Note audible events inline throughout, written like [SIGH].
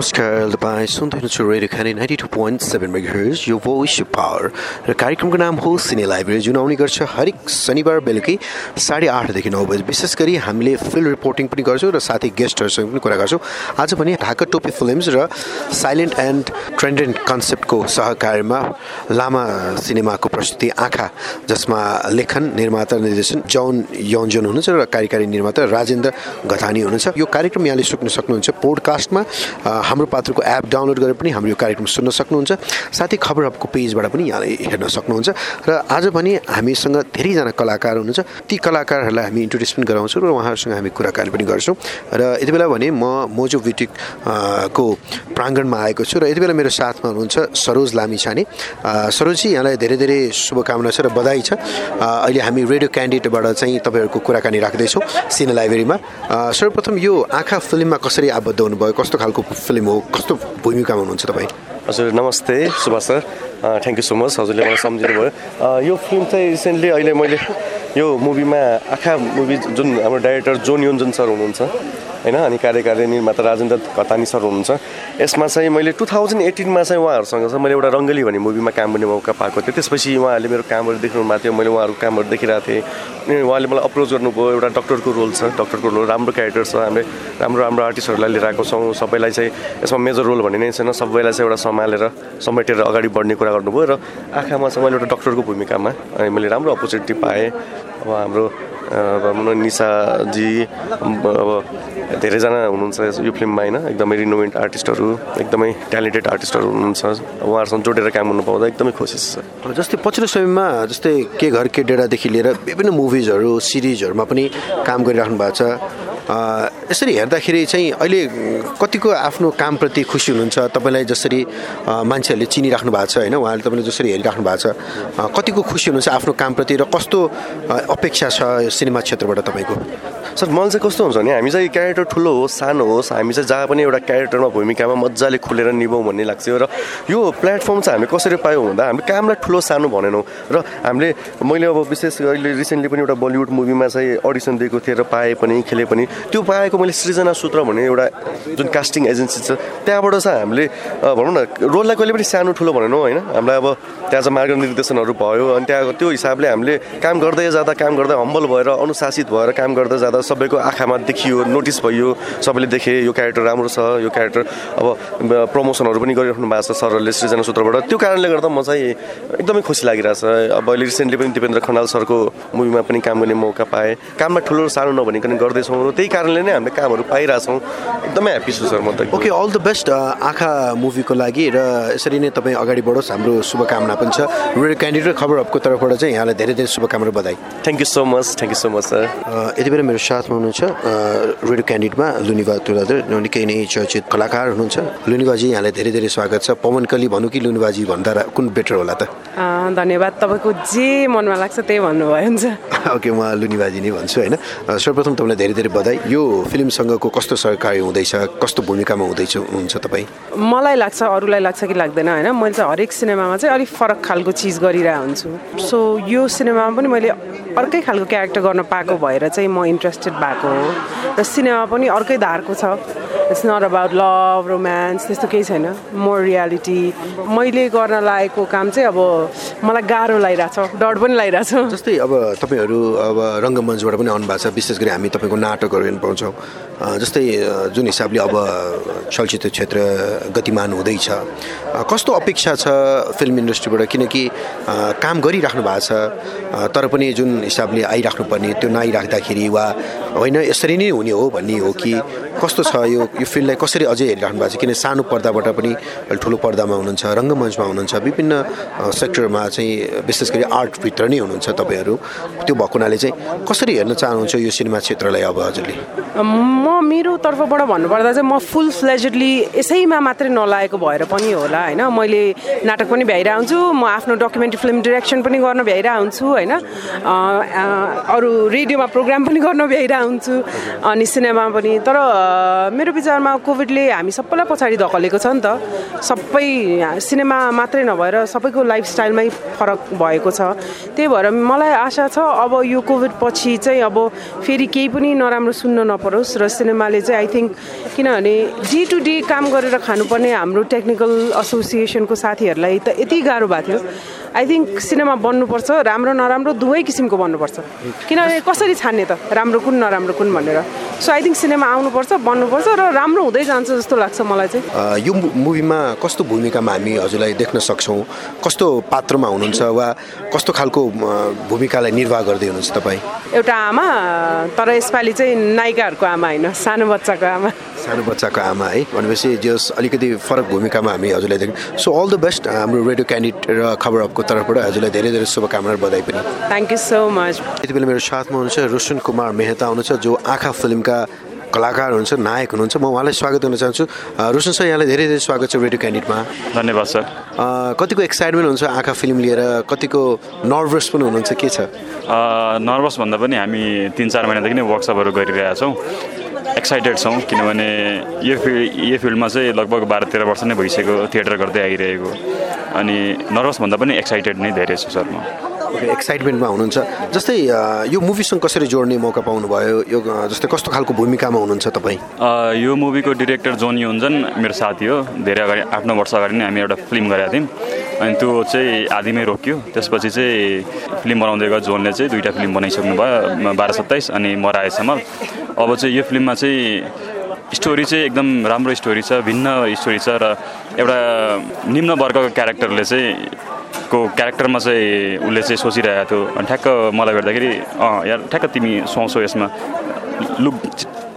नमस्कार तपाईँ सुन्दै हुनुहुन्छ रेडियो खाने ninety two point seven megahertz यो भोइस पावर र कार्यक्रमको नाम हो सिने लाइब्रेरी जुन आउने गर्छ हरेक शनिबार बेलुकी साढे आठदेखि नौ बजी विशेष गरी हामीले फिल्ड रिपोर्टिङ पनि गर्छौँ र साथै गेस्टहरूसँग पनि कुरा गर्छौँ आज पनि ढाका टोपी फिल्म्स र साइलेन्ट एन्ड ट्रेन्डेन्ट कन्सेप्टको सहकार्यमा लामा सिनेमाको प्रस्तुति आँखा जसमा लेखन निर्माता निर्देशन जौन यौन्जन हुनुहुन्छ र कार्यकारी निर्माता राजेन्द्र घतानी हुनुहुन्छ यो कार्यक्रम यहाँले सुक्न सक्नुहुन्छ पोडकास्टमा हाम्रो पात्रको एप डाउनलोड गरेर पनि हाम्रो यो कार्यक्रम सुन्न सक्नुहुन्छ। साथै खबर हबको पेजबाट पनि यहाँले हेर्न सक्नुहुन्छ। र आज पनि हामीसँग धेरैजना कलाकार हुनुहुन्छ। ती कलाकारहरूलाई हामी इन्ट्रोड्युस पनि गराउँछौँ र उहाँहरूसँग हामी कुराकानी पनि गर्छौँ। र यति बेला भने म मोजो विटिक को प्राङ्गणमा आएको छु। र यति बेला मेरो साथमा हुनुहुन्छ सरोज लामी छाने सरोजी यहाँलाई धेरै धेरै शुभकामना छ र बधाई छ। अहिले हामी रेडियो क्यान्डिडेटबाट चाहिँ तपाईँहरूको कुराकानी राख्दैछौँ सिने लाइब्रेरीमा सर्वप्रथम यो आँखा फिल्ममा कसरी आबद्ध हुनुभयो? कस्तो खालको फिल्म हो कस्तो भूमिकामा हुनुहुन्छ तपाईँ? हजुर नमस्ते Subhash sir. Thank you so much हजुरले मलाई सम्झिनु भयो यो फिल्म चाहिँ रिसेन्टली अहिले मैले यो मुभीमा आँखा मुभी जुन हाम्रो डाइरेक्टर जोन योन्जन सर हुनुहुन्छ होइन अनि कार्यकारी निर्माता राजेन्द्र घतानी सर हुनुहुन्छ। यसमा चाहिँ मैले टु थाउजन्ड एटिनमा चाहिँ उहाँहरूसँग चाहिँ मैले एउटा रङ्गली भन्ने मुभीमा काम गर्ने मौका पाएको थिएँ। त्यसपछि उहाँहरूले मेरो कामहरू देख्नु भएको थियो मैले उहाँहरूको कामहरू देखिरहेको थिएँ। अनि उहाँले मलाई अप्रोच गर्नुभयो एउटा डक्टरको रोल छ डक्टरको रोल राम्रो क्यारेक्टर छ हामीले राम्रो राम्रो आर्टिस्टहरूलाई लिएर आएको छौँ। सबैलाई चाहिँ यसमा मेजर रोल भन्ने नै छैन सबैलाई चाहिँ एउटा सम्हालेर समेटेर अगाडि बढ्ने कुरा गर्नुभयो र आँखामा चाहिँ मैले एउटा डक्टरको भूमिकामा अनि मैले राम्रो अपर्च्युनिटी पाएँ। अब हाम्रो निसाजी अब धेरैजना हुनुहुन्छ यो फिल्ममा होइन। एकदमै रिनोभेन्ट आर्टिस्टहरू एकदमै ट्यालेन्टेड आर्टिस्टहरू हुनुहुन्छ। उहाँहरूसँग जोडेर काम गर्नु पाउँदा एकदमै खुसी छ जस्तै पछिल्लो समयमा जस्तै के घर के डेडादेखि लिएर विभिन्न मुभिजहरू सिरिजहरूमा पनि काम गरिराख्नु भएको छ। यसरी हेर्दाखेरि चाहिँ अहिले कतिको आफ्नो कामप्रति खुसी हुनुहुन्छ? तपाईँलाई जसरी मान्छेहरूले चिनिराख्नु भएको छ होइन उहाँले तपाईँले जसरी हेरिराख्नु भएको छ कतिको खुसी हुनुहुन्छ आफ्नो कामप्रति र कस्तो अपेक्षा छ सिनेमा क्षेत्रबाट तपाईँको? सर मलाई चाहिँ कस्तो हुन्छ भने हामी चाहिँ क्यारेक्टर ठुलो होस् सानो होस् हामी चाहिँ जहाँ पनि एउटा क्यारेक्टरमा भूमिकामा मजाले खुलेर निभाउँ भन्ने लाग्छ र यो प्लेटफर्म चाहिँ हामी कसरी पायौँ भन्दा हामी कामलाई ठुलो सानो भनेनौँ र हामीले मैले अब विशेष अहिले रिसेन्टली पनि एउटा बलिउड मुभीमा चाहिँ अडिसन दिएको थिएँ र पाएँ पनि खेलेँ पनि। त्यो पाएको मैले सृजना सूत्र भन्ने एउटा जुन कास्टिङ एजेन्सी छ त्यहाँबाट चाहिँ हामीले भनौँ न रोललाई कहिले पनि सानो ठुलो भनेनौँ होइन? हामीलाई अब त्यहाँ चाहिँ मार्ग निर्देशनहरू भयो अनि त्यहाँ त्यो हिसाबले हामीले काम गर्दै जाँदा काम गर्दा हम्बल भएर अनुशासित भएर काम गर्दै जाँदा सबैको आँखामा देखियो नोटिस भयो सबैले देखे यो क्यारेक्टर राम्रो छ यो क्यारेक्टर अब प्रमोसनहरू पनि गरिराख्नु भएको छ सरहरूले सृजना सूत्रबाट। त्यो कारणले गर्दा म चाहिँ एकदमै खुसी लागिरहेछ। अब अहिले रिसेन्टली पनि दिपेन्द्र खनाल सरको मुभीमा पनि काम गर्ने मौका पाएँ। काममा ठुलो सानो नभनिकन गर्दैछौँ र त्यही कारणले नै हामीले कामहरू पाइरहेछौँ। एकदमै ह्याप्पी छु सर म त। ओके अल द बेस्ट आँखा मुभीको लागि र यसरी नै तपाईँ अगाडि बढोस् हाम्रो शुभकामना पनि छ। रेडियो क्यान्डिडेट खबर हबको तर्फबाट चाहिँ यहाँलाई धेरै धेरै शुभकामना बधाई। Thank you so much thank you so much sir यति बेला मेरो साथमा हुनुहुन्छ रेडियो क्यान्डिडेटमा लुनिवा तुलादर निकै नै चर्चित कलाकार हुनुहुन्छ लुनिवाजी यहाँलाई धेरै धेरै स्वागत छ। पवन कली भनौँ कि लुनिवाजी भन्दा कुन बेटर होला त? धन्यवाद तपाईँको जे मनमा लाग्छ त्यही भन्नुभयो हुन्छ। [LAUGHS] ओके म लुनिवाजी नै भन्छु होइन? सर्वप्रथम तपाईँलाई धेरै धेरै बधाई। यो फिल्मसँगको कस्तो सहकारी हुँदैछ? कस्तो भूमिकामा हुँदैछ हुन्छ तपाईँ? मलाई लाग्छ अरूलाई लाग्छ कि लाग्दैन होइन? मैले चाहिँ हरेक सिनेमामा चाहिँ अलिक फरक खालको चिज गरिरहेको हुन्छु। सो यो सिनेमामा पनि मैले अर्कै खालको क्यारेक्टर गर्न पाएको भएर चाहिँ म इन्ट्रेस्टेड भएको हो। र सिनेमा पनि अर्कै धारको छ। It's not about love romance त्यस्तो केही छैन। मोर रियालिटी मैले गर्न लागेको काम चाहिँ अब मलाई गाह्रो लागिरहेछ। डर पनि लागिरहेछ। जस्तै अब तपाईँहरू अब रङ्गमञ्चबाट पनि आउनु भएको छ विशेष गरी हामी तपाईँको नाटकहरू हेर्नु पाउँछौँ। जस्तै जुन हिसाबले अब चलचित्र क्षेत्र गतिमान हुँदैछ। कस्तो अपेक्षा छ फिल्म इन्डस्ट्रीबाट? किनकि काम गरिराख्नु भएको छ तर पनि जुन हिसाबले आइराख्नुपर्ने त्यो नआइराख्दाखेरि वा होइन यसरी नै हुने हो भन्ने हो कि कस्तो छ यो यो फिल्डलाई कसरी अझै हेरिराख्नु भएको छ? किन सानो पर्दाबाट पनि ठुलो पर्दामा हुनुहुन्छ रङ्गमञ्चमा हुनुहुन्छ विभिन्न सेक्टरमा चाहिँ विशेष गरी आर्टभित्र नै हुनुहुन्छ तपाईँहरू। त्यो भएको हुनाले चाहिँ कसरी हेर्न चाहनुहुन्छ यो सिनेमा क्षेत्रलाई अब हजुरले? म मेरो तर्फबाट भन्नुपर्दा चाहिँ म फुल फ्लेजेडली यसैमा मात्रै नलागेको भएर पनि होला होइन। मैले नाटक पनि भ्याइरहेको हुन्छु म आफ्नो डकुमेन्ट्री फिल्म डिरेक्सन पनि गर्न भ्याइरहेको हुन्छु होइन अरू रेडियोमा प्रोग्राम पनि गर्न भ्याइरहेको हुन्छु अनि सिनेमा पनि। तर मेरो विचारमा कोभिडले हामी सबैलाई पछाडि धकलेको छ नि त। सबै सिनेमा मात्रै नभएर सबैको लाइफस्टाइलमै फरक भएको छ। त्यही भएर मलाई आशा छ अब यो कोभिड पछि चाहिँ अब फेरि केही पनि नराम्रो सुन्न नपरोस् र सिनेमाले चाहिँ आई थिङ्क किनभने डे टु डे काम गरेर खानुपर्ने हाम्रो टेक्निकल एसोसिएसनको साथीहरूलाई त यति गाह्रो भएको थियो। आई थिङ्क सिनेमा बन्नुपर्छ राम्रो नराम्रो दुवै किसिमको बन्नुपर्छ। किनभने कसरी छान्ने त राम्रो कुन नराम्रो कुन भनेर। सो आई थिङ्क सिनेमा आउनुपर्छ बन्नुपर्छ र राम्रो हुँदै जान्छ जस्तो लाग्छ मलाई चाहिँ। यो मुभीमा कस्तो भूमिकामा हामी हजुरलाई देख्न सक्छौँ? कस्तो पात्रमा हुनुहुन्छ वा कस्तो खालको भूमिकालाई निर्वाह गर्दै हुनुहुन्छ तपाईँ? एउटा आमा तर यसपालि चाहिँ नायिकाहरूको आमा होइन सानो बच्चाको आमा। सानो बच्चाको आमा है भनेपछि जस अलिकति फरक भूमिकामा हामी हजुरलाई देख्यौँ सो अल द बेस्ट हाम्रो रेडियो क्यान्डिडेट र खबर अपको तर्फबाट हजुरलाई धेरै धेरै शुभकामना बधाई पनि। थ्याङ्क यू सो मच यति बेला मेरो साथमा हुनुहुन्छ रोशन कुमार मेहता हुनुहुन्छ जो आँखा फिल्मका कलाकार हुनुहुन्छ नायक हुनुहुन्छ। म उहाँलाई स्वागत गर्न चाहन्छु। रोशन सर यहाँलाई धेरै धेरै स्वागत छ रेडियो क्यान्डिडेटमा धन्यवाद सर। कतिको एक्साइटमेन्ट हुन्छ आँखा फिल्म लिएर? कतिको नर्भस पनि हुनुहुन्छ? के छ? नर्भस भन्दा पनि हामी तिन चार महिनादेखि नै वर्कसपहरू गरिरहेछौँ। एक्साइटेड छौँ किनभने यो फिल्ड यो फिल्डमा चाहिँ लगभग बाह्र तेह्र वर्ष नै भइसक्यो थिएटर गर्दै आइरहेको। अनि नर्भस भन्दा पनि एक्साइटेड नै धेरै छु सर म। एक्साइटमेन्टमा हुनुहुन्छ। जस्तै यो मुभीसँग कसरी जोड्ने मौका पाउनुभयो? यो जस्तै कस्तो खालको भूमिकामा हुनुहुन्छ तपाईँ? यो मुभीको डिरेक्टर जोन युन्जन मेरो साथी हो। धेरै अगाडि आठ नौ वर्ष अगाडि नै हामी एउटा फिल्म गरेका थियौँ। अनि त्यो चाहिँ आधीमै रोक्यो। त्यसपछि चाहिँ फिल्म बनाउँदै गयो जोनले चाहिँ। दुईवटा फिल्म बनाइसक्नु भयो बाह्र सत्ताइस अनि मराएसम्म अब चाहिँ यो फिल्ममा चाहिँ स्टोरी चाहिँ एकदम राम्रो स्टोरी छ भिन्न स्टोरी छ र एउटा निम्न वर्गको क्यारेक्टरले चाहिँ को क्यारेक्टरमा चाहिँ उसले चाहिँ सोचिरहेको थियो। अनि ठ्याक्क मलाई गर्दाखेरि अँ यार ठ्याक्क तिमी सोचौ यसमा। लुक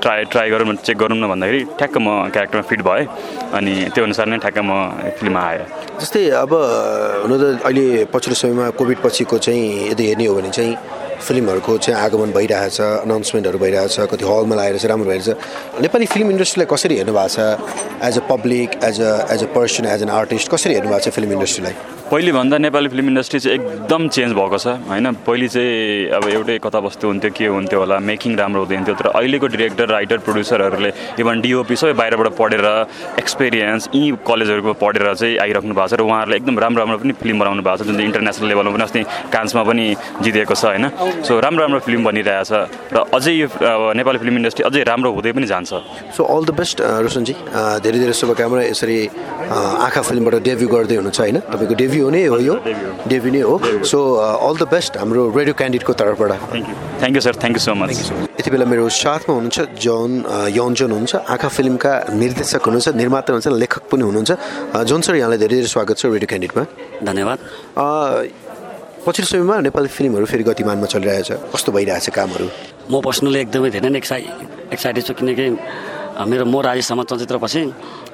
ट्राई ट्राई गरौँ चेक गरौँ न भन्दाखेरि ठ्याक्क म क्यारेक्टरमा फिट भएँ अनि त्यो अनुसार नै ठ्याक्क म फिल्ममा आएँ। जस्तै अब हुन त अहिले पछिल्लो समयमा कोभिड पछिको चाहिँ यदि हेर्ने हो भने चाहिँ फिल्महरूको चाहिँ आगमन भइरहेछ अनाउन्समेन्टहरू भइरहेछ कति हलमा लागेर चाहिँ राम्रो भइरहेछ। नेपाली फिल्म इन्डस्ट्रीलाई कसरी हेर्नु भएको छ? As a public as a as a person as an artist कसरी हेर्नु भएको छ फिल्म इन्डस्ट्रीलाई पहिलेभन्दा नेपाली फिल्म इन्डस्ट्री चाहिँ एकदम चेन्ज भएको छ होइन? पहिले चाहिँ अब एउटै कथावस्तु हुन्थ्यो के हुन्थ्यो होला मेकिङ राम्रो हुँदैन तर अहिलेको डिरेक्टर राइटर प्रड्युसरहरूले इभन डिओपी सबै बाहिरबाट पढेर एक्सपिरियन्स यी कलेजहरूको पढेर चाहिँ आइराख्नु भएको छ। र उहाँहरूले एकदम राम्रो राम्रो पनि फिल्म बनाउनु भएको छ जुन चाहिँ इन्टरनेसनल लेभलमा पनि अस्ति कान्समा पनि जितेको छ होइन? सो राम्रो राम्रो फिल्म बनिरहेछ र अझै यो नेपाली फिल्म इन्डस्ट्री अझै राम्रो हुँदै पनि जान्छ। So all the best Roshanji. धेरै धेरै शुभकामना। यसरी आँखा फिल्मबाट डेभ्यू गर्दै हुनुहुन्छ होइन? तपाईँको डेब्यू नै हो यो। डेब्यू नै हो। सो अल द बेस्ट हाम्रो रेडियो क्यान्डिडेटको तर्फबाट। Thank you sir thank you so much यति बेला मेरो साथमा हुनुहुन्छ जोन यौन्जन हुनुहुन्छ। आँखा फिल्मका निर्देशक हुनुहुन्छ निर्माता हुनुहुन्छ लेखक पनि हुनुहुन्छ। जोन सर यहाँलाई धेरै धेरै स्वागत छ रेडियो क्यान्डिडेटमा धन्यवाद। पछिल्लो समयमा नेपाली फिल्महरू फेरि गतिमानमा चलिरहेछ। कस्तो भइरहेछ कामहरू? म पर्सनली एकदमै धेरै नै एक्साइ एक्साइटेड छु किनकि मेरो म राजेश समाज चलचित्रपछि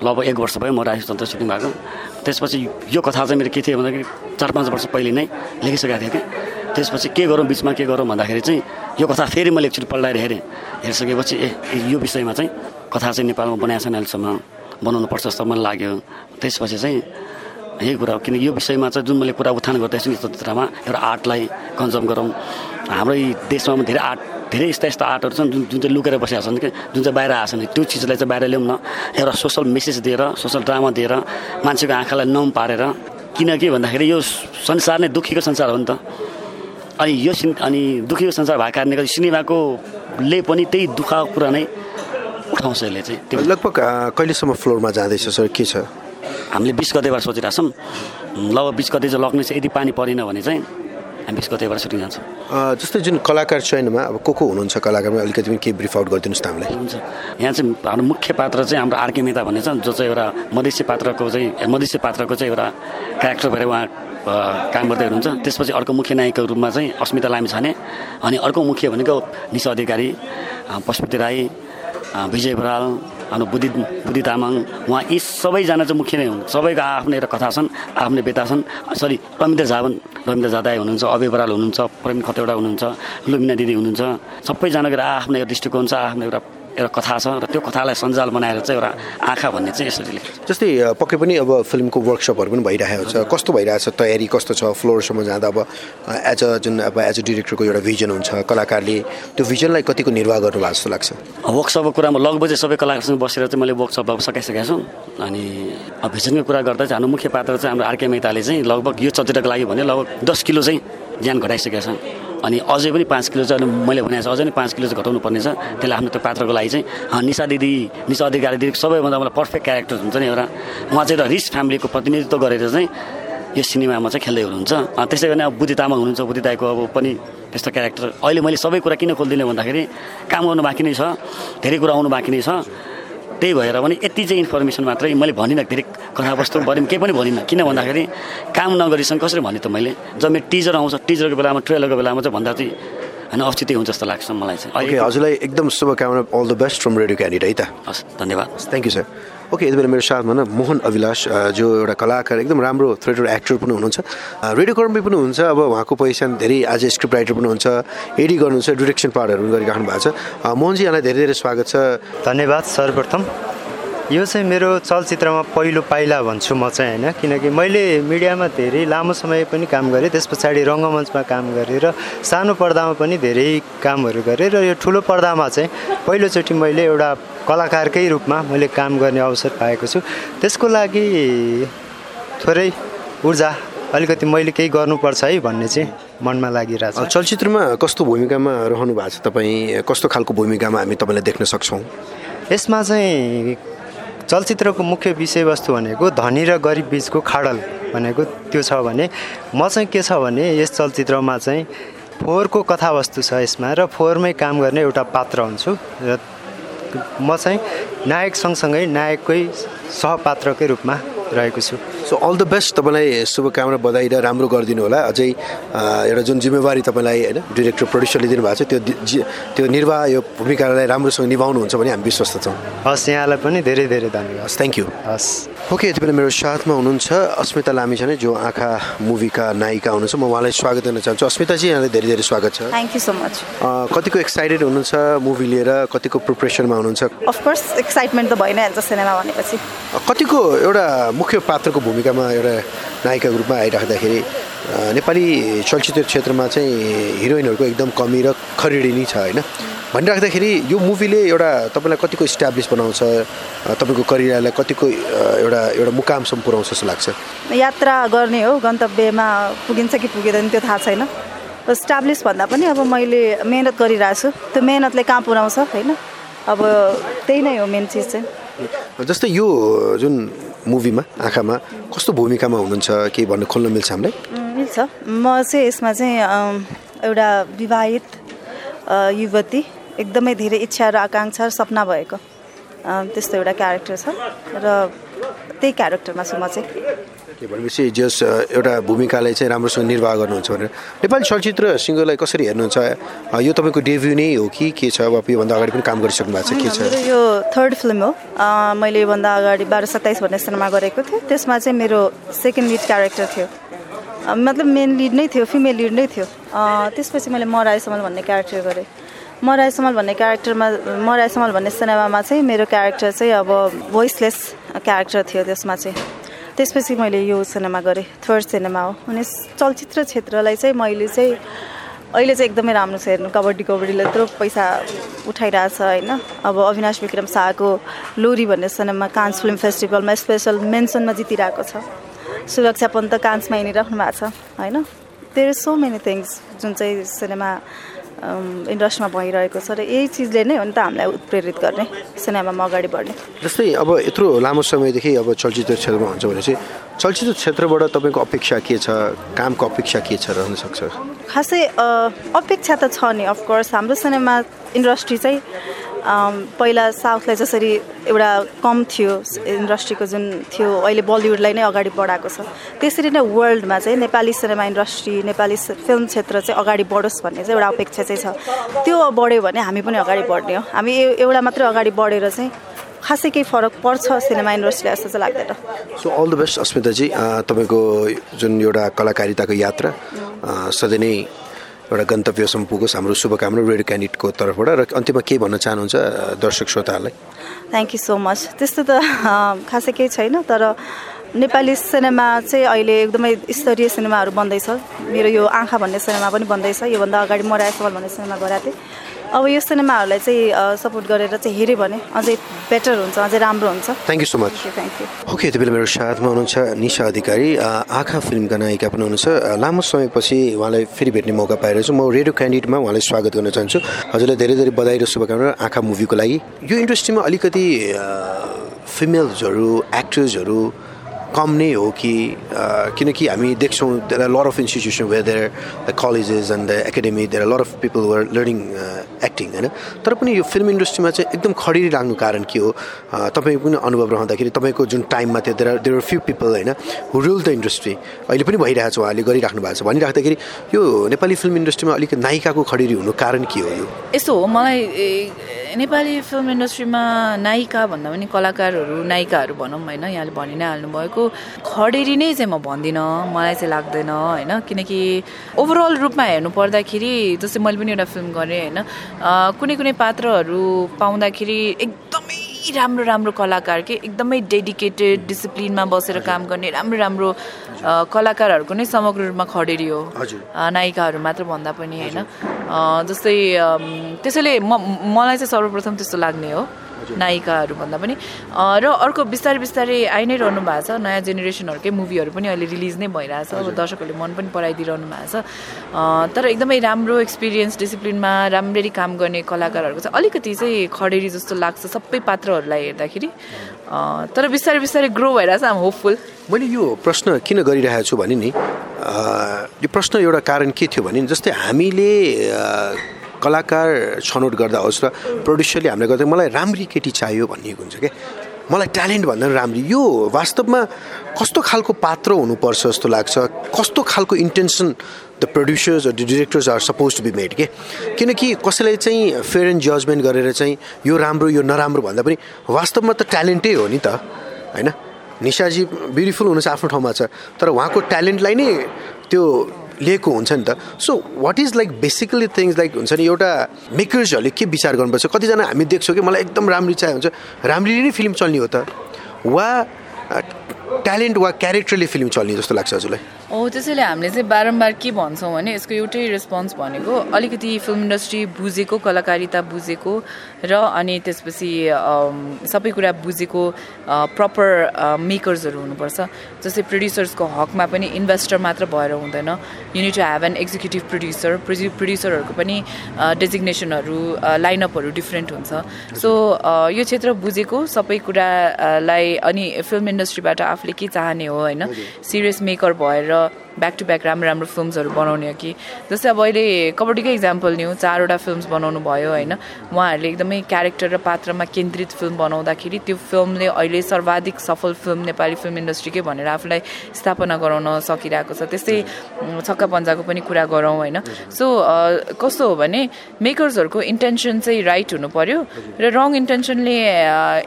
लगभग एक वर्ष भयो म राजेश चलचित्र सुटिङ भएको। त्यसपछि यो कथा चाहिँ मेरो के थियो भन्दाखेरि चार पाँच वर्ष पहिले नै लेखिसकेको थिएँ कि। त्यसपछि के गरौँ बिचमा के गरौँ भन्दाखेरि चाहिँ यो कथा फेरि मैले एकचोटि पल्टाएर हेरेँ। हेरिसकेपछि ए यो विषयमा चाहिँ कथा चाहिँ नेपालमा बनाएको छैन अहिलेसम्म बनाउनु पर्छ जस्तो मलाई लाग्यो। त्यसपछि चाहिँ यही कुरा हो। किनकि यो विषयमा चाहिँ जुन मैले कुरा उत्थान गर्दैछु यो चलचित्रमा एउटा आर्टलाई कन्जर्म गरौँ। हाम्रो देशमा धेरै आर्ट धेरै यस्ता यस्ता आर्टहरू छन् जुन जुन चाहिँ लुकेर बसेका छन् कि जुन चाहिँ बाहिर आएको छन्। त्यो चिजलाई चाहिँ बाहिर ल्याउँ न एउटा सोसल मेसेज दिएर सोसल ड्रामा दिएर मान्छेको आँखालाई नम पारेर किनकि भन्दाखेरि यो संसार नै दुःखीको संसार हो नि त। अनि यो सिन अनि दुःखीको संसार भएको कारणले गर्दा सिनेमाकोले पनि त्यही दुःख कुरा नै उठाउँछ यसले चाहिँ। लगभग कहिलेसम्म फ्लोरमा जाँदैछ सर? के छ? हामीले बिस गतेबाट सोचिरहेको छौँ। लगभग बिस गते चाहिँ लग्ने चाहिँ यदि पानी परेन भने चाहिँ हामी बिस गतेबाट सुटिङ जान्छौँ जस्तै जुन कलाकार चयनमा अब को को हुनुहुन्छ कलाकारमा अलिकति पनि केही ब्रिफ आउट गरिदिनुहोस् न हामीलाई। हुन्छ। यहाँ चाहिँ हाम्रो मुख्य पात्र चाहिँ हाम्रो आर्के मेता भन्ने छ जो चाहिँ एउटा मधेसी पात्रको चाहिँ मधेसी पात्रको चाहिँ एउटा क्यारेक्टर भएर उहाँ काम गर्दै हुनुहुन्छ। त्यसपछि अर्को मुख्य नायकको रूपमा चाहिँ अस्मिता लामी छाने अनि अर्को मुख्य भनेको निशा अधिकारी पशुपति राई विजय बराल हाम्रो बुद्धि बुद्धि तामाङ उहाँ यी सबैजना चाहिँ मुख्य नै हुन्। सबैको आफ्नो एउटा कथा छन् आफ्नै बेता छन्। सरी रमिन्द्र झा रमिन्द्र झादाई हुनुहुन्छ अभय बराल हुनुहुन्छ प्रवीण खतेवडा हुनुहुन्छ लुमिना दिदी हुनुहुन्छ। सबैजनाको आफ्नो एउटा दृष्टिकोण छ आफ्नो एउटा एउटा कथा छ र त्यो कथालाई सञ्जाल बनाएर चाहिँ एउटा आँखा भन्ने चाहिँ यसरी लेख्छ जस्तै पक्कै पनि अब फिल्मको वर्कसपहरू पनि भइरहेको छ। कस्तो भइरहेको छ? तयारी कस्तो छ? फ्लोरसम्म जाँदा अब एज अ जुन अब एज अ डिरेक्टरको एउटा भिजन हुन्छ कलाकारले त्यो भिजनलाई कतिको निर्वाह गर्नु भएको जस्तो लाग्छ? वर्कसपको कुरामा लगभग चाहिँ सबै कलाकारसँग बसेर चाहिँ मैले वर्कसप सकाइसकेको छु। अनि भिजनको कुरा गर्दा चाहिँ हाम्रो मुख्य पात्र चाहिँ हाम्रो आरके मेहताले चाहिँ लगभग यो चलचित्रको लागि भने लगभग दस किलो चाहिँ ज्यान घटाइसकेका छन् अनि अझै पनि पाँच किलो चाहिँ मैले भने अझै पनि पाँच किलो चाहिँ घटाउनु पर्ने छ त्यसलाई आफ्नो त्यो पात्रको लागि चाहिँ निशा दिदी निशा अधिकारी दिदी सबैभन्दा मलाई पर्फेक्ट क्यारेक्टर हुन्छ नि एउटा। उहाँ चाहिँ एउटा रिच फ्यामिलीको प्रतिनिधित्व गरेर चाहिँ यो सिनेमामा चाहिँ खेल्दै हुनुहुन्छ। त्यसै गरी अब बुद्धि तामाङ हुनुहुन्छ बुद्धि दाईको अब पनि त्यस्तो क्यारेक्टर अहिले मैले सबै कुरा किन खोलिदिने भन्दाखेरि काम गर्नु बाँकी नै छ धेरै कुरा आउनु बाँकी नै छ। त्यही भएर पनि यति चाहिँ इन्फर्मेसन मात्रै मैले भनिनँ धेरै कथावस्तु बारेमा केही पनि भनिनँ। किन भन्दाखेरि काम नगरिसँग कसरी भने त मैले? जब मेरो टिजर आउँछ टिजरको बेलामा ट्रेलरको बेलामा चाहिँ भन्दा चाहिँ होइन औचित्य हुन्छ जस्तो लाग्छ मलाई चाहिँ। हजुरलाई एकदम शुभकामना all the best from radio candid है त? हस् धन्यवाद। थ्याङ्क यू सर ओके यति बेला मेरो साथमा न मोहन अभिलाष जो एउटा कलाकार एकदम राम्रो थिएटर एक्टर पनि हुनुहुन्छ। रेडियो कर्मी पनि हुनुहुन्छ अब उहाँको पहिचान धेरै आज स्क्रिप्ट राइटर पनि हुन्छ एडी गर्नुहुन्छ डिरेक्सन पार्टहरू पनि गरिराख्नु भएको छ। मोहनजी यहाँलाई धेरै धेरै स्वागत छ। धन्यवाद सर्वप्रथम। यो चाहिँ मेरो चलचित्रमा पहिलो पाइला भन्छु म चाहिँ होइन? किनकि मैले मिडियामा धेरै लामो समय पनि काम गरेँ त्यस पछाडि रङ्गमञ्चमा काम गरेँ र सानो पर्दामा पनि धेरै कामहरू गरेँ र यो ठुलो पर्दामा चाहिँ पहिलोचोटि मैले एउटा कलाकारकै रूपमा मैले काम गर्ने अवसर पाएको छु। त्यसको लागि थोरै ऊर्जा अलिकति मैले केही गर्नुपर्छ है भन्ने चाहिँ मनमा लागिरहेको छ चलचित्रमा कस्तो भूमिकामा रहनु भएको छ तपाईँ? कस्तो खालको भूमिकामा हामी तपाईँलाई देख्न सक्छौँ? यसमा चाहिँ चलचित्रको मुख्य विषयवस्तु भनेको धनी र गरिब बिचको खाडल भनेको त्यो छ भने म चाहिँ के छ भने यस चलचित्रमा चाहिँ फोहोरको कथावस्तु छ यसमा र फोहोरमै काम गर्ने एउटा पात्र हुन्छु र म चाहिँ नायक सँगसँगै नायककै सहपात्रकै रूपमा रहेको छु। सो अल द बेस्ट तपाईँलाई शुभकामना बधाई र राम्रो गरिदिनु होला। अझै एउटा जुन जिम्मेवारी तपाईँलाई होइन डिरेक्टर प्रड्युसरले दिनुभएको छ त्यो त्यो निर्वाह यो भूमिकालाई राम्रोसँग निभाउनुहुन्छ भने हामी विश्वस्त छौँ। हस् यहाँलाई पनि धेरै धेरै धन्यवाद। थ्याङ्क यू हस्। ओके यति बेला मेरो साथमा हुनुहुन्छ अस्मिता लामी छ जो आँखा मुभीका नायिका हुनुहुन्छ। म उहाँलाई स्वागत गर्न चाहन्छु। अस्मिताजी यहाँलाई धेरै धेरै स्वागत छ। थ्याङ्क यू सो मच कतिको एक्साइटेड हुनुहुन्छ मुभी लिएर? कतिको प्रिपरेसनमा हुनुहुन्छ? अफकोर्स एक्साइटमेन्ट त भइ नै हाल्छ सिनेमा भनेपछि। कतिको एउटा मुख्य पात्रको भूमिकामा एउटा नायिका रूपमा आइराख्दाखेरि नेपाली चलचित्र क्षेत्रमा चाहिँ हिरोइनहरूको एकदम कमी र खरिडी छ होइन? भनिराख्दाखेरि यो मुभीले एउटा तपाईँलाई कतिको इस्टाब्लिस बनाउँछ तपाईँको करियरलाई कतिको एउटा एउटा मुकामसम्म पुऱ्याउँछ जस्तो लाग्छ? यात्रा गर्ने हो गन्तव्यमा पुगिन्छ कि पुगिँदैन त्यो थाहा छैन। इस्टाब्लिस भन्दा पनि अब मैले मेहनत गरिरहेको छु त्यो मेहनतले कहाँ पुऱ्याउँछ होइन? अब त्यही नै हो मेन चिज चाहिँ। जस्तै यो जुन मुभीमा आँखामा कस्तो भूमिकामा हुनुहुन्छ केही भन्नु खोल्न मिल्छ हामीलाई? मिल्छ। म चाहिँ यसमा चाहिँ एउटा विवाहित युवती एकदमै धेरै इच्छा र आकाङ्क्षा र सपना भएको। त्यस्तो एउटा क्यारेक्टर छ। र त्यही क्यारेक्टरमा छु म चाहिँ। के भनेपछि जस एउटा भूमिकालाई चाहिँ राम्रोसँग निर्वाह गर्नुहुन्छ भनेर। नेपाली चलचित्र सिङ्गरलाई कसरी हेर्नुहुन्छ? यो तपाईँको डेब्यू नै हो कि के छ? अब योभन्दा अगाडि पनि काम गरिसक्नु भएको छ के छ? यो थर्ड फिल्म हो। मैले योभन्दा अगाडि बाह्र सत्ताइस भन्ने सिनेमा गरेको थिएँ। त्यसमा चाहिँ मेरो सेकेन्ड लिड क्यारेक्टर थियो। मतलब मेन लिड नै थियो फिमेल लिड नै थियो। त्यसपछि मैले मराय समल भन्ने क्यारेक्टर गरेँ। मराय समल भन्ने क्यारेक्टरमा मराय समल भन्ने सिनेमामा चाहिँ मेरो क्यारेक्टर चाहिँ अब भोइसलेस क्यारेक्टर थियो त्यसमा चाहिँ। त्यसपछि मैले यो सिनेमा गरेँ थर्ड सिनेमा हो। अनि चलचित्र क्षेत्रलाई चाहिँ मैले चाहिँ अहिले चाहिँ एकदमै राम्रो छ हेर्नु। कबड्डी कबड्डीले यत्रो पैसा उठाइरहेछ होइन? अब अविनाश विक्रम शाहको लोरी भन्ने सिनेमा कान्स फिल्म फेस्टिभलमा स्पेसल मेन्सनमा जितिरहेको छ। सुरक्षा पन्त कान्समा हिँडिराख्नु भएको छ होइन? There is so many things जुन चाहिँ सिनेमा इन्डस्ट्रीमा भइरहेको छ र यही चिजले नै हो नि त हामीलाई उत्प्रेरित गर्ने सिनेमामा अगाडि बढ्ने। जस्तै अब यत्रो लामो समयदेखि अब चलचित्र क्षेत्रमा हुन्छ भने चाहिँ चलचित्र क्षेत्रबाट तपाईँको अपेक्षा के छ? कामको अपेक्षा के छ रहन सक्छ? खासै अपेक्षा त छ नि अफकोर्स हाम्रो सिनेमा इन्डस्ट्री चाहिँ पहिला साउथलाई जसरी एउटा कम थियो इन्डस्ट्रीको जुन थियो अहिले बलिउडलाई नै अगाडि बढाएको छ। त्यसरी नै वर्ल्डमा चाहिँ Nepali cinema industry Nepali film क्षेत्र चाहिँ अगाडि बढोस् भन्ने चाहिँ एउटा अपेक्षा चाहिँ छ। त्यो बढ्यो भने हामी पनि अगाडि बढ्ने हो। हामी एउटा मात्रै अगाडि बढेर चाहिँ खासै केही फरक पर्छ सिनेमा इन्डस्ट्रीलाई जस्तो चाहिँ लाग्दैन। So all the best Asmitaji. तपाईँको जुन एउटा कलाकारिताको यात्रा सधैँ नै एउटा गन्तव्यसम्म पुगोस् हाम्रो शुभकामना रेडियो क्यान्डिडेटको तर्फबाट। र अन्त्यमा के भन्न चाहनुहुन्छ दर्शक श्रोताहरूलाई? थ्याङ्क यू सो मच त्यस्तो त खासै केही छैन तर नेपाली सिनेमा चाहिँ अहिले एकदमै स्तरीय सिनेमाहरू बन्दैछ। मेरो यो आँखा भन्ने सिनेमा पनि बन्दैछ। योभन्दा अगाडि म रायसवाल भन्ने सिनेमा गराएको थिएँ। अब यो सिनेमाहरूलाई चाहिँ सपोर्ट गरेर चाहिँ हेऱ्यो भने अझै बेटर हुन्छ अझै राम्रो हुन्छ। Thank you so much thank you okay यति बेला मेरो साथमा हुनुहुन्छ निशा अधिकारी। आँखा फिल्मका नायिका पनि हुनुहुन्छ। लामो समयपछि उहाँलाई फेरि भेट्ने मौका पाएर चाहिँ म रेडियो क्यान्डिडेटमा उहाँलाई स्वागत गर्न चाहन्छु। हजुरलाई धेरै धेरै बधाई र शुभकामना आँखा मुभीको लागि। यो इन्डस्ट्रीमा अलिकति फिमेल्सहरू एक्टर्सहरू कम नै हो कि किनकि हामी देख्छौँ there are lot of institution where there the colleges and the academy there are lot of people were learning acting होइन? तर पनि यो फिल्म इन्डस्ट्रीमा चाहिँ एकदम खडेरी लाग्नु कारण के हो? तपाईँको पनि अनुभव रहँदाखेरि तपाईँको जुन टाइममा थियो there there are few people होइन हु रुल द इन्डस्ट्री अहिले पनि भइरहेको छ उहाँले गरिराख्नु भएको छ। भनिराख्दाखेरि यो नेपाली फिल्म इन्डस्ट्रीमा अलिक नायिकाको खडेरी हुनु कारण के हो यो? यस्तो हो मलाई नेपाली फिल्म इन्डस्ट्रीमा नायिका भन्दा पनि कलाकारहरू नायिकाहरू भनौँ होइन यहाँले भनि नै हाल्नुभएको। खडेरी नै चाहिँ म भन्दिनँ मलाई चाहिँ लाग्दैन होइन? किनकि ओभरअल रूपमा हेर्नु पर्दाखेरि जस्तै मैले पनि एउटा फिल्म गरेँ होइन? कुनै कुनै पात्रहरू पाउँदाखेरि एकदमै राम्रो राम्रो कलाकार के एकदमै डेडिकेटेड डिसिप्लिनमा बसेर काम गर्ने राम्रो राम्रो कलाकारहरूको नै समग्र रूपमा खडेरी हो। नायिकाहरू मात्र भन्दा पनि होइन? जस्तै त्यसैले म मलाई चाहिँ सर्वप्रथम त्यस्तो लाग्ने हो। नायिकाहरू भन्दा पनि र अर्को बिस्तारै बिस्तारै आइ नै रहनु भएको छ। नयाँ जेनेरेसनहरूकै मुभीहरू पनि अहिले रिलिज नै भइरहेछ अब दर्शकहरूले मन पनि पराइदिइरहनु भएको छ। तर एकदमै राम्रो एक्सपिरियन्स डिसिप्लिनमा राम्ररी काम गर्ने कलाकारहरूको चाहिँ अलिकति चाहिँ खडेरी जस्तो लाग्छ सबै पात्रहरूलाई हेर्दाखेरि। तर बिस्तारै बिस्तारै ग्रो भइरहेछ आम होपफुल मैले यो प्रश्न किन गरिरहेको छु भने नि यो प्रश्न एउटा कारण के थियो भने जस्तै हामीले कलाकार छनौट गर्दा होस् र प्रड्युसरले हामीलाई गर्दा मलाई राम्री केटी चाहियो भनिएको हुन्छ क्या मलाई ट्यालेन्ट भन्दा पनि राम्री। यो वास्तवमा कस्तो खालको पात्र हुनुपर्छ जस्तो लाग्छ? कस्तो खालको intention the producers the directors are suppose to be made के? किनकि कसैलाई चाहिँ फेयर एन्ड जजमेन्ट गरेर चाहिँ यो राम्रो यो नराम्रो भन्दा पनि वास्तवमा त ट्यालेन्टै हो नि त होइन? निशाजी ब्युटिफुल हुनु चाहिँ आफ्नो ठाउँमा छ। तर उहाँको ट्यालेन्टलाई नै त्यो लिएको हुन्छ नि त। So what is like basically things like हुन्छ नि एउटा मेकर्सहरूले के विचार गर्नुपर्छ? कतिजना हामी देख्छौँ कि मलाई एकदम राम्ररी चाहियो हुन्छ राम्ररी नै फिल्म चल्ने हो त। वा ट्यालेन्ट वा क्यारेक्टरले फिल्म चल्ने जस्तो लाग्छ हजुरलाई? हो त्यसैले हामीले चाहिँ बारम्बार के भन्छौँ भने यसको एउटै रेस्पोन्स भनेको अलिकति फिल्म इन्डस्ट्री बुझेको कलाकारिता बुझेको र अनि त्यसपछि सबै कुरा बुझेको प्रपर मेकर्सहरू हुनुपर्छ। जस्तै प्रड्युसर्सको हकमा पनि इन्भेस्टर मात्र भएर हुँदैन। Unit to have an executive producer प्रड्यु प्रड्युसरहरूको पनि डेजिग्नेसनहरू लाइनअपहरू डिफ्रेन्ट हुन्छ। सो यो क्षेत्र बुझेको सबै कुरालाई अनि फिल्म इन्डस्ट्रीबाट आफूले के चाहने हो होइन? सिरियस मेकर भएर ब्याक टु ब्याक राम्रो राम्रो फिल्मसहरू बनाउने हो कि? जस्तै अब अहिले कबड्डीकै इक्जाम्पल लिउँ चारवटा फिल्म्स बनाउनु भयो होइन। उहाँहरूले एकदमै क्यारेक्टर र पात्रमा केन्द्रित फिल्म बनाउँदाखेरि त्यो फिल्मले अहिले सर्वाधिक सफल फिल्म नेपाली फिल्म इन्डस्ट्रीकै भनेर आफूलाई स्थापना गराउन सकिरहेको छ। त्यस्तै छक्का पन्जाको पनि कुरा गरौँ होइन। सो कस्तो हो भने मेकर्सहरूको इन्टेन्सन चाहिँ राइट हुनु पर्यो र रङ इन्टेन्सनले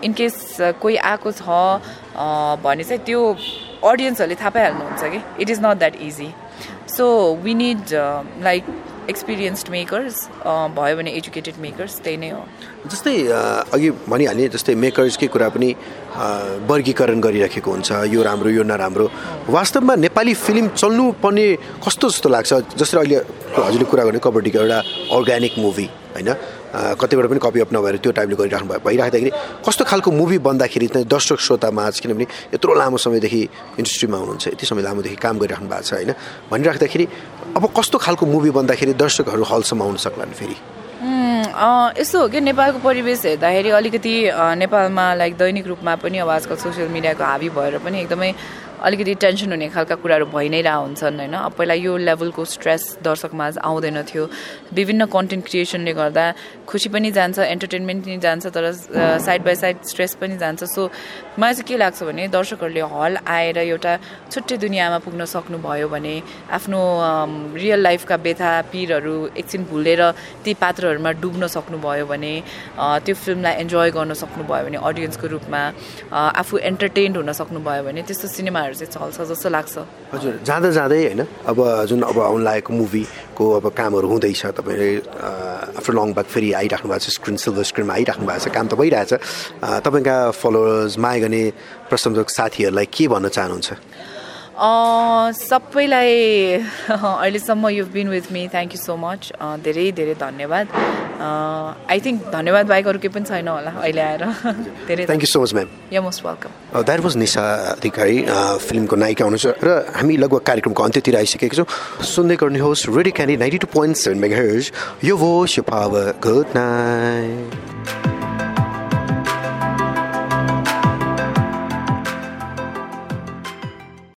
इनकेस कोही आएको छ भने चाहिँ त्यो अडियन्सहरूले थाहा पाइहाल्नुहुन्छ कि? It is not that easy so we need like experienced makers भयो भने एजुकेटेड मेकर्स त्यही नै हो। जस्तै अ, अघि भनिहालेँ जस्तै मेकर्सकै कुरा पनि अ, वर्गीकरण गरिराखेको हुन्छ। यो राम्रो यो नराम्रो। वास्तवमा नेपाली फिल्म चल्नुपर्ने कस्तो जस्तो लाग्छ? जसरी अहिले हजुरले कुरा गर्ने कबड्डीको एउटा अर्ग्यानिक मुभी होइन? कतिबाट पनि कपी अप नभएर त्यो टाइपले गरिराख्नु भयो भइराख्दाखेरि कस्तो खालको मुभी बन्दाखेरि चाहिँ दर्शक श्रोतामा किनभने यत्रो लामो समयदेखि इन्डस्ट्रीमा हुनुहुन्छ यति समय लामोदेखि काम गरिराख्नु भएको छ होइन? भनिराख्दाखेरि अब कस्तो खालको मुभी बन्दाखेरि दर्शकहरू हलसम्म आउन सक्लान् फेरि? यस्तो हो कि नेपालको परिवेश हेर्दाखेरि अलिकति नेपालमा लाइक दैनिक रूपमा पनि अब आजकल सोसियल मिडियाको हाबी भएर पनि एकदमै अलिकति टेन्सन हुने खालका कुराहरू भइ नै रह हुन्छन् होइन? अब पहिला यो लेभलको स्ट्रेस दर्शकमा आउँदैन थियो। विभिन्न कन्टेन्ट क्रिएसनले गर्दा खुसी पनि जान्छ एन्टरटेनमेन्ट पनि जान्छ तर साइड बाई साइड स्ट्रेस पनि जान्छ। सो मलाई चाहिँ के लाग्छ भने दर्शकहरूले हल आएर एउटा छुट्टै दुनियाँमा पुग्न सक्नुभयो भने आफ्नो रियल लाइफका व्यथा पिरहरू एकछिन भुलेर ती पात्रहरूमा डुब्न सक्नुभयो भने त्यो फिल्मलाई इन्जोय गर्न सक्नुभयो भने अडियन्सको रूपमा आफू एन्टरटेन्ड हुन सक्नुभयो भने त्यस्तो सिनेमाहरू चाहिँ चल्छ जस्तो लाग्छ। हजुर जाँदा जाँदै होइन अब जुन अब आउनु लागेको मुभीको अब कामहरू हुँदैछ तपाईँले आफ्टर लङ ब्याक फेरि आइराख्नु भएको छ स्क्रिन सिल्भर स्क्रिनमा आइराख्नु भएको छ काम त भइरहेछ। तपाईँका फलोवर्स माया गर्ने प्रशंसक साथीहरूलाई के भन्न चाहनुहुन्छ? सबैलाई अहिलेसम्म you been with me thank you so much धेरै धेरै धन्यवाद। आई थिङ्क धन्यवाद बाहेक अरू केही पनि छैन होला अहिले आएर। [LAUGHS] धेरै thank you so much ma'am yeah most welcome that was Nisha Adhikari फिल्मको नायिका हुनुहुन्छ र हामी लगभग कार्यक्रमको अन्त्यतिर आइसकेको छौँ। सुन्दै गर्नुहोस् radio candy ninety two point seven mega यो वो यो पावर। Good night